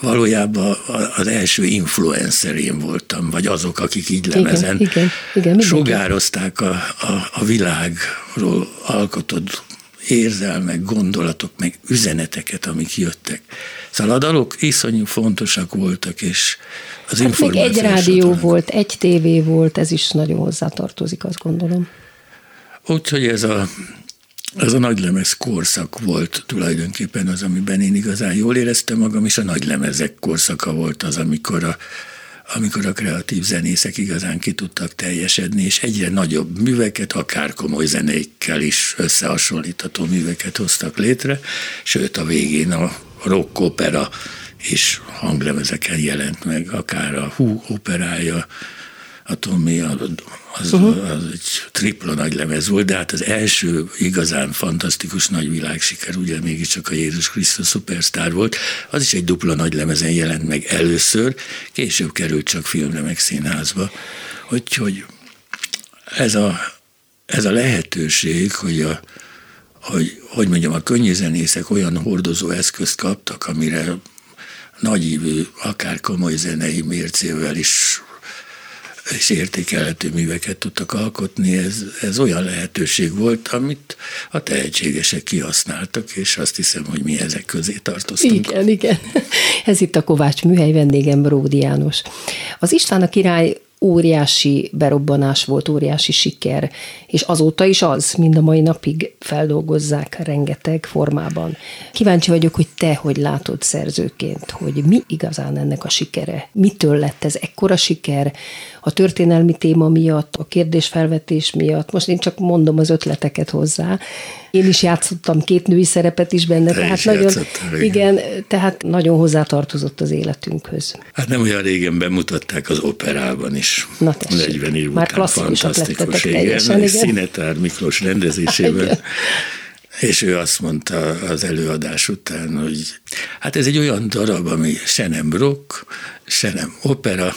valójában az első influencer én voltam, vagy azok, akik így lemezen igen, igen, igen, sugározták a, a, a világról alkotott érzelmek, gondolatok, meg üzeneteket, amik jöttek. Szóval a dalok iszonyú fontosak voltak, és az hát
még egy rádió volt, egy tévé volt, ez is nagyon hozzátartozik, azt gondolom.
Úgyhogy ez a, ez a nagylemez korszak volt tulajdonképpen az, amiben én igazán jól éreztem magam, és a nagylemezek korszaka volt az, amikor a, amikor a kreatív zenészek igazán ki tudtak teljesedni, és egyre nagyobb műveket, akár komoly zenékkel is összehasonlítható műveket hoztak létre, sőt a végén a rock opera és hanglemezeken jelent meg, akár a Hú operája, a Tommy, az, uh-huh. az egy tripla nagy lemez volt, de hát az első igazán fantasztikus nagy világsiker, ugye mégiscsak a Jézus Krisztus szupersztár volt, az is egy dupla nagy lemezen jelent meg először, később került csak filmre meg színházba. Úgyhogy ez a, ez a lehetőség, hogy a, hogy, hogy mondjam, a könnyűzenészek olyan hordozó eszközt kaptak, amire nagyívű, akár komoly zenei mércével is és értékelhető műveket tudtak alkotni, ez, ez olyan lehetőség volt, amit a tehetségesek kihasználtak, és azt hiszem, hogy mi ezek közé tartoztunk.
Igen, igen. Ez itt a Kovács műhely vendégem, Bródi János. Az István a király óriási berobbanás volt, óriási siker, és azóta is az, mind a mai napig feldolgozzák rengeteg formában. Kíváncsi vagyok, hogy te hogy látod szerzőként, hogy mi igazán ennek a sikere? Mitől lett ez ekkora siker? A történelmi téma miatt, a kérdésfelvetés miatt, most én csak mondom az ötleteket hozzá, én is játszottam két női szerepet is benne, Te tehát is nagyon, igen. igen, tehát nagyon hozzátartozott az életünkhöz.
Hát nem olyan régen bemutatták az operában is. Na 40 év
Már után fantasztikus, igen,
igen. Szinetár Miklós rendezésében. És ő azt mondta az előadás után, hogy hát ez egy olyan darab, ami se nem rock, se nem opera,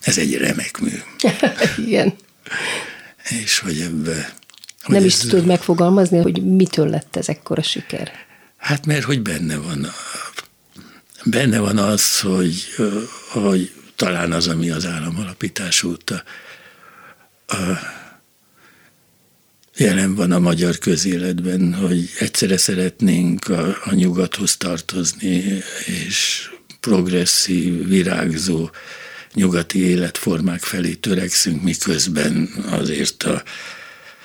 ez egy remek mű.
Igen.
És hogy ebbe
hogy Nem is tudod megfogalmazni, hogy mitől lett ez ekkora siker?
Hát mert hogy benne van a, benne van az, hogy, hogy talán az, ami az államalapítás óta jelen van a magyar közéletben, hogy egyszerre szeretnénk a, a nyugathoz tartozni, és progresszív, virágzó nyugati életformák felé törekszünk, miközben azért a,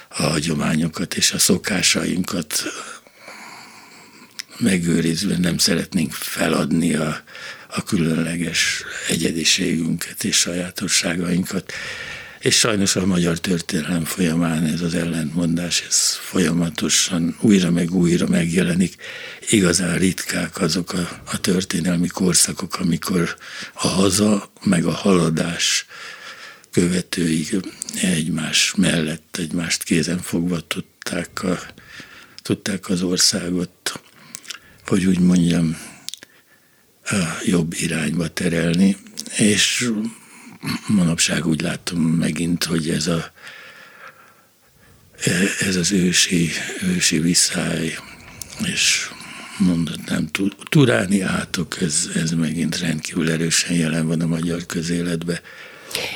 a hagyományokat és a szokásainkat megőrizve nem szeretnénk feladni a, a különleges egyediségünket és sajátosságainkat. És sajnos a magyar történelem folyamán ez az ellentmondás, ez folyamatosan újra meg újra megjelenik. Igazán ritkák azok a, a történelmi korszakok, amikor a haza meg a haladás követői egymás mellett, egymást kézen fogva tudták, a, tudták az országot, hogy úgy mondjam, jobb irányba terelni, és manapság úgy látom megint, hogy ez a ez az ősi, ősi viszály, és mondhatnám, turáni átok, ez, ez megint rendkívül erősen jelen van a magyar közéletben.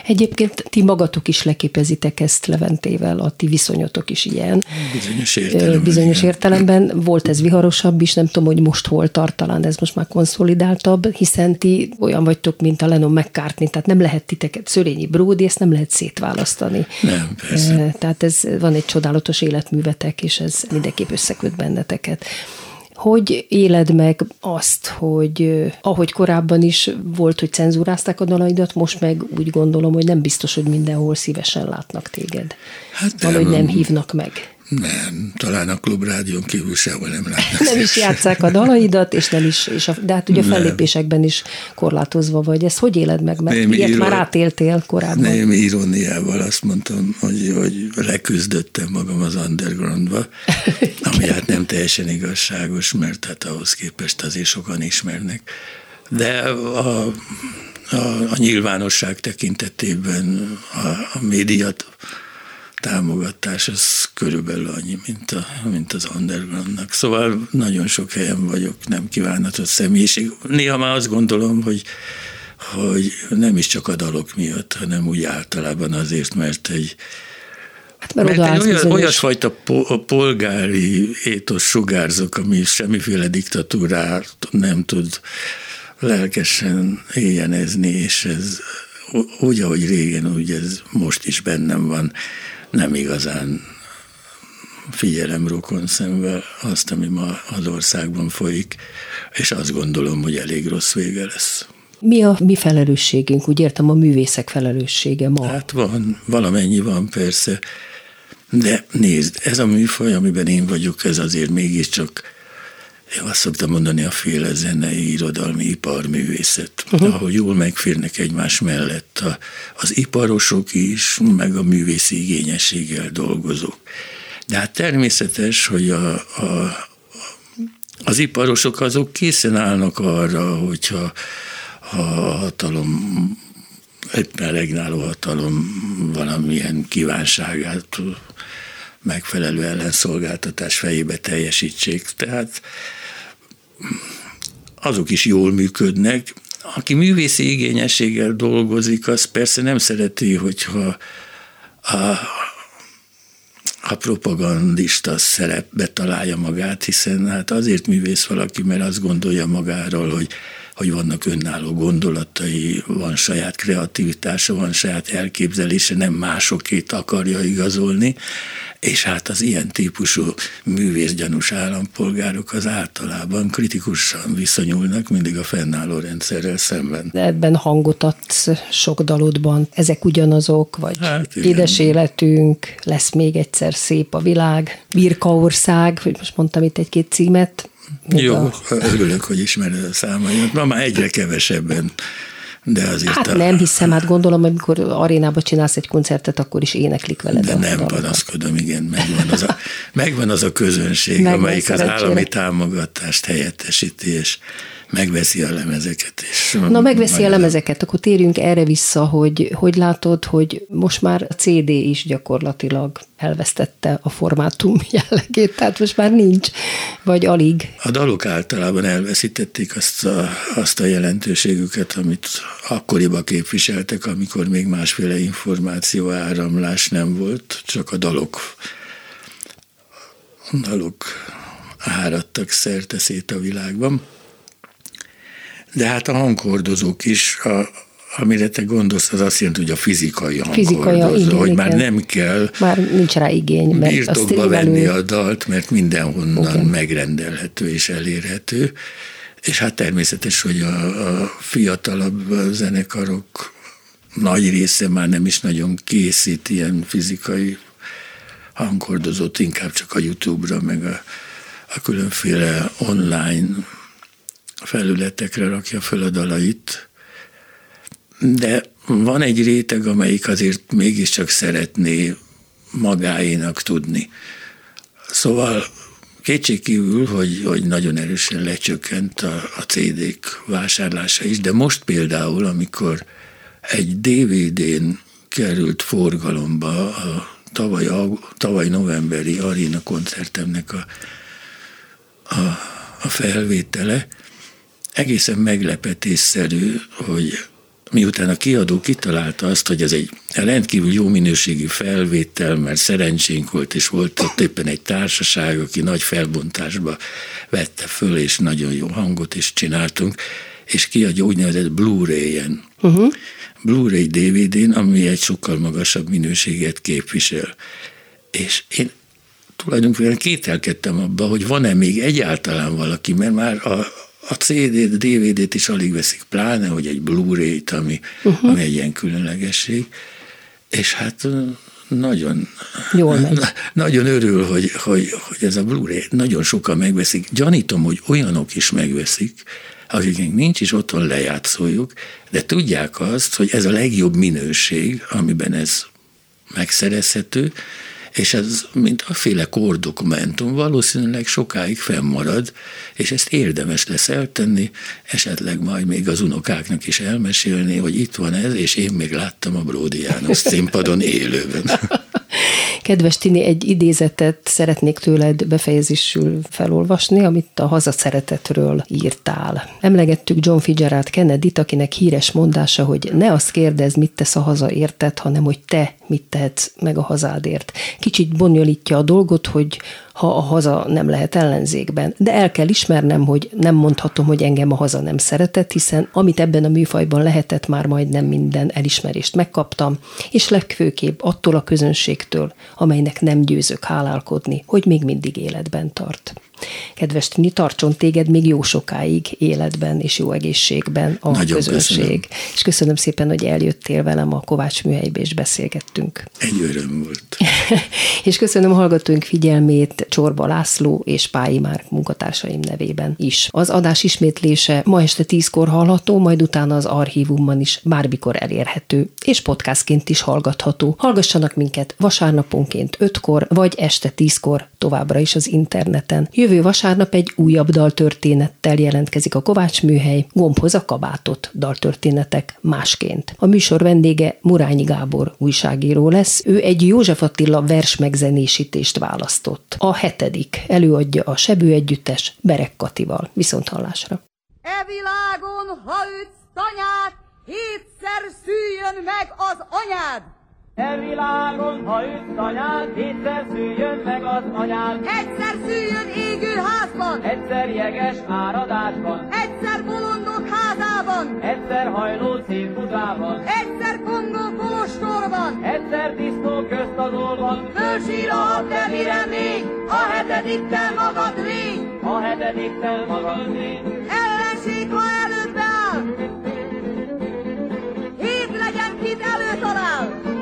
Egyébként ti magatok is leképezitek ezt Leventével, a ti viszonyotok is ilyen.
Bizonyos értelemben.
Bizonyos értelemben. Volt ez viharosabb is, nem tudom, hogy most hol tart, talán ez most már konszolidáltabb, hiszen ti olyan vagytok, mint a Lennon McCartney, tehát nem lehet titeket, Szörényi Bródi, ezt nem lehet szétválasztani.
Nem, persze.
Tehát ez van egy csodálatos életművetek, és ez mindenképp összeköt benneteket. Hogy éled meg azt, hogy ahogy korábban is volt, hogy cenzúrázták a dalaidat, most meg úgy gondolom, hogy nem biztos, hogy mindenhol szívesen látnak téged. Hát nem, Valahogy nem hívnak meg.
Nem, talán a klubrádión kívül sehol nem látnak.
nem is játszák a dalaidat, és nem is, és a, de hát ugye a fellépésekben is korlátozva vagy. Ez hogy éled meg? Mert Némi ilyet író, már átéltél korábban.
Nem, iróniával azt mondtam, hogy, hogy leküzdöttem magam az undergroundba, ami hát nem teljesen igazságos, mert hát ahhoz képest azért sokan ismernek. De a, a, a nyilvánosság tekintetében a, a médiat támogatás az körülbelül annyi, mint, a, mint az undergroundnak. Szóval nagyon sok helyen vagyok, nem kívánatos személyiség. Néha már azt gondolom, hogy, hogy nem is csak a dalok miatt, hanem úgy általában azért, mert egy, Hát mert, mert egy olyan, olyasfajta polgári étos sugárzok, ami semmiféle diktatúrát nem tud lelkesen éjjenezni, és ez úgy, ahogy régen, úgy ez most is bennem van nem igazán figyelem rokon szemvel azt, ami ma az országban folyik, és azt gondolom, hogy elég rossz vége lesz.
Mi a mi felelősségünk? Úgy értem, a művészek felelőssége ma.
Hát van, valamennyi van persze. De nézd, ez a műfaj, amiben én vagyok, ez azért mégiscsak én azt szoktam mondani, a féle zenei, irodalmi, iparművészet, uh-huh. ahol jól megférnek egymás mellett a, az iparosok is, meg a művészi igényességgel dolgozók. De hát természetes, hogy a, a, az iparosok azok készen állnak arra, hogyha a hatalom, éppen regnáló hatalom valamilyen kívánságát megfelelő ellenszolgáltatás fejébe teljesítsék. Tehát azok is jól működnek. Aki művészi igényességgel dolgozik, az persze nem szereti, hogyha a, a propagandista szerepbe találja magát, hiszen hát azért művész valaki, mert azt gondolja magáról, hogy hogy vannak önálló gondolatai, van saját kreativitása, van saját elképzelése, nem másokét akarja igazolni, és hát az ilyen típusú művészgyanús állampolgárok az általában kritikusan viszonyulnak mindig a fennálló rendszerrel szemben.
De ebben hangot adsz sok dalodban. Ezek ugyanazok, vagy hát, édes életünk, lesz még egyszer szép a világ, Virkaország, hogy most mondtam itt egy-két címet,
jó, örülök, hogy ismered a számaimat. Ma már egyre kevesebben de azért
hát a... nem hiszem, hát gondolom, amikor arénába csinálsz egy koncertet, akkor is éneklik veled.
De nem panaszkodom, igen, megvan az a, megvan az a közönség, megvan amelyik az állami támogatást helyettesíti, és megveszi a lemezeket. És
Na, megveszi
majd
a lemezeket, akkor térjünk erre vissza, hogy hogy látod, hogy most már a CD is gyakorlatilag elvesztette a formátum jellegét, tehát most már nincs, vagy alig.
A dalok általában elveszítették azt a, azt a jelentőségüket, amit akkoriban képviseltek, amikor még másféle információ áramlás nem volt, csak a dalok, dalok áradtak szerte szét a világban. De hát a hanghordozók is, a, amire te gondolsz, az azt jelenti, hogy a fizikai
Fizikai,
hanghordozó,
igen,
hogy már nem kell
Már nincs rá igény, mert a
birtokba
streamelő-
venni a dalt, mert mindenhonnan.
Igen.
megrendelhető és elérhető. És hát természetes, hogy a, a fiatalabb zenekarok nagy része már nem is nagyon készít ilyen fizikai hanghordozót, inkább csak a YouTube-ra, meg a, a különféle online felületekre rakja föl a dalait. De van egy réteg, amelyik azért mégiscsak szeretné magáénak tudni. Szóval kétségkívül, hogy, hogy nagyon erősen lecsökkent a, a CD-k vásárlása is, de most például, amikor egy DVD-n került forgalomba a tavaly, au- tavaly novemberi aréna koncertemnek a, a, a felvétele, egészen meglepetésszerű, hogy miután a kiadó kitalálta azt, hogy ez egy rendkívül jó minőségű felvétel, mert szerencsénk volt, és volt ott éppen egy társaság, aki nagy felbontásba vette föl, és nagyon jó hangot is csináltunk, és kiadja úgynevezett Blu-ray-en. Uh-huh. Blu-ray DVD-n, ami egy sokkal magasabb minőséget képvisel. És én tulajdonképpen kételkedtem abba, hogy van-e még egyáltalán valaki, mert már a, a CD-t, DVD-t is alig veszik, pláne, hogy egy Blu-ray-t, ami, uh-huh. ami egy ilyen különlegesség. És hát nagyon,
Jól megy.
na- nagyon örül, hogy, hogy, hogy ez a Blu-ray nagyon sokan megveszik. Gyanítom, hogy olyanok is megveszik, akiknek nincs is otthon lejátszójuk, de tudják azt, hogy ez a legjobb minőség, amiben ez megszerezhető, és ez, mint a féle kordokumentum, valószínűleg sokáig fennmarad, és ezt érdemes lesz eltenni, esetleg majd még az unokáknak is elmesélni, hogy itt van ez, és én még láttam a Bródi János színpadon élőben.
Kedves Tini, egy idézetet szeretnék tőled befejezésül felolvasni, amit a hazaszeretetről írtál. Emlegettük John Fitzgerald Kennedy-t, akinek híres mondása, hogy ne azt kérdezd, mit tesz a haza érted, hanem hogy te mit tehetsz meg a hazádért. Kicsit bonyolítja a dolgot, hogy ha a haza nem lehet ellenzékben. De el kell ismernem, hogy nem mondhatom, hogy engem a haza nem szeretett, hiszen amit ebben a műfajban lehetett, már majdnem minden elismerést megkaptam, és legfőképp attól a közönségtől, amelynek nem győzök hálálkodni, hogy még mindig életben tart. Kedves Tini, tartson téged még jó sokáig életben és jó egészségben a
Nagyon
közönség.
köszönöm.
És köszönöm szépen, hogy eljöttél velem a Kovács műhelybe, és beszélgettünk.
Egy öröm volt.
és köszönöm hallgatóink figyelmét Csorba László és Pályi Márk munkatársaim nevében is. Az adás ismétlése ma este tízkor hallható, majd utána az archívumban is bármikor elérhető, és podcastként is hallgatható. Hallgassanak minket vasárnaponként ötkor, vagy este tízkor továbbra is az interneten. Jövő vasárnap egy újabb daltörténettel jelentkezik a Kovács műhely, gombhoz a kabátot, daltörténetek másként. A műsor vendége Murányi Gábor újságíró lesz, ő egy József Attila vers megzenésítést választott. A hetedik előadja a Sebő Együttes Berek Katival. Viszont hallásra.
E világon, ha ütsz tanyát, hétszer szüljön meg az anyád.
E világon, ha üt anyád, hétszer szüljön meg az anyád.
Egyszer szüljön égő házban,
Egyszer jeges áradásban,
egyszer bolondok házában,
egyszer hajló cirkuszában,
egyszer kongó kolostorban.
egyszer disznó közt az olban.
Fölsír a te mire még, a hetedikkel magad légy.
A hetediktel magad légy.
Ellenség, ha előbbre áll, hét legyen, kit előtalál.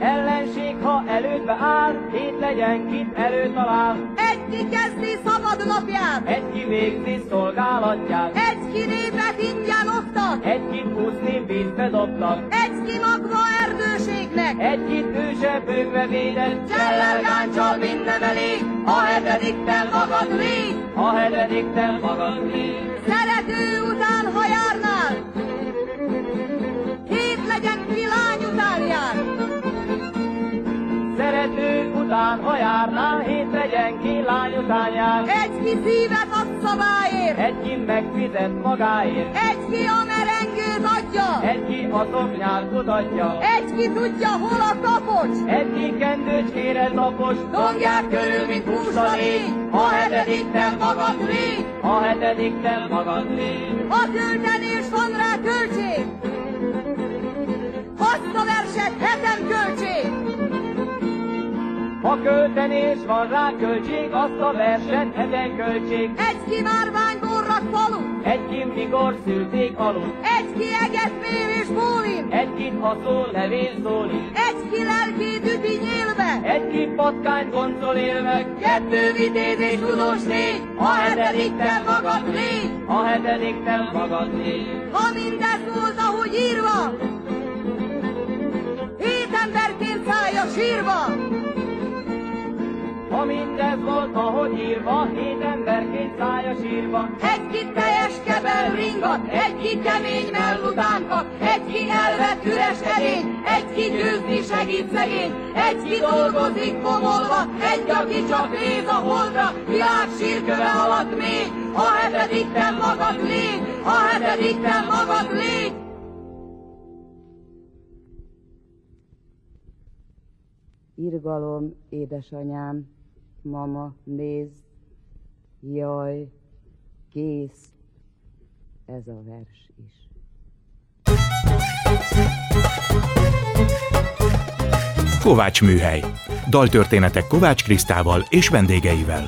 Ellenség, ha elődbe áll, hét legyen, kit előtalál.
Egy ki kezdi szabad napját,
Egy ki végzi szolgálatját,
egy ki népet ingyen oktat,
egy kit úszni vízbe dobtak,
egy ki magva erdős ellenségnek.
Egy itt ősebőkbe védett,
Csellel gáncsal minden elég, a hetediktel magad légy.
a hetediktel magad légy.
Szerető után, ha járnál, hét legyen ki lány után jár.
Szerető után, ha járnál, hét legyen ki lány után jár.
Egy ki szívet ad szabályért,
Egy ki megfizet magáért,
egy ki a merengőt adja,
egy ki a szoknyát kutatja,
egy ki tudja, hol a kapocs.
egy ki kendőcskére tapos,
Dongják körül, mint hús a légy, a hetediktel magad légy.
a hetediktel magad légy.
A költenés van rá költség, azt a verset hetem költség.
Ha költenés van rá költség, azt a verset heden költség.
Egy ki márványborrat falu,
Egy ki mikor szülték aludt,
egy ki eget mér és bólin,
egy kit ha szól levél szólít,
egy ki lelkét üti nyílbe,
egy ki patkány goncol élve,
kettő vitéz és tudós légy, a hetediktel magad légy.
a hetediktel magad légy.
Ha mindez volt, ahogy írva, hét emberként szállja sírva,
Ha mindez volt, ahogy írva, hét emberként szája sírva,
egy ki teljes kebel ringat, egy ki kemény mellutánkat, egy ki elvett üres edény, egy ki győzni segít szegény, egy ki dolgozik pomolva, egy aki csak néz a holdra, világ sírköve alatt még, a hetedikten magad légy, a hetedikten magad légy.
Irgalom, édesanyám, mama, nézd, jaj, kész, ez a vers is.
Kovács Műhely. Daltörténetek Kovács Krisztával és vendégeivel.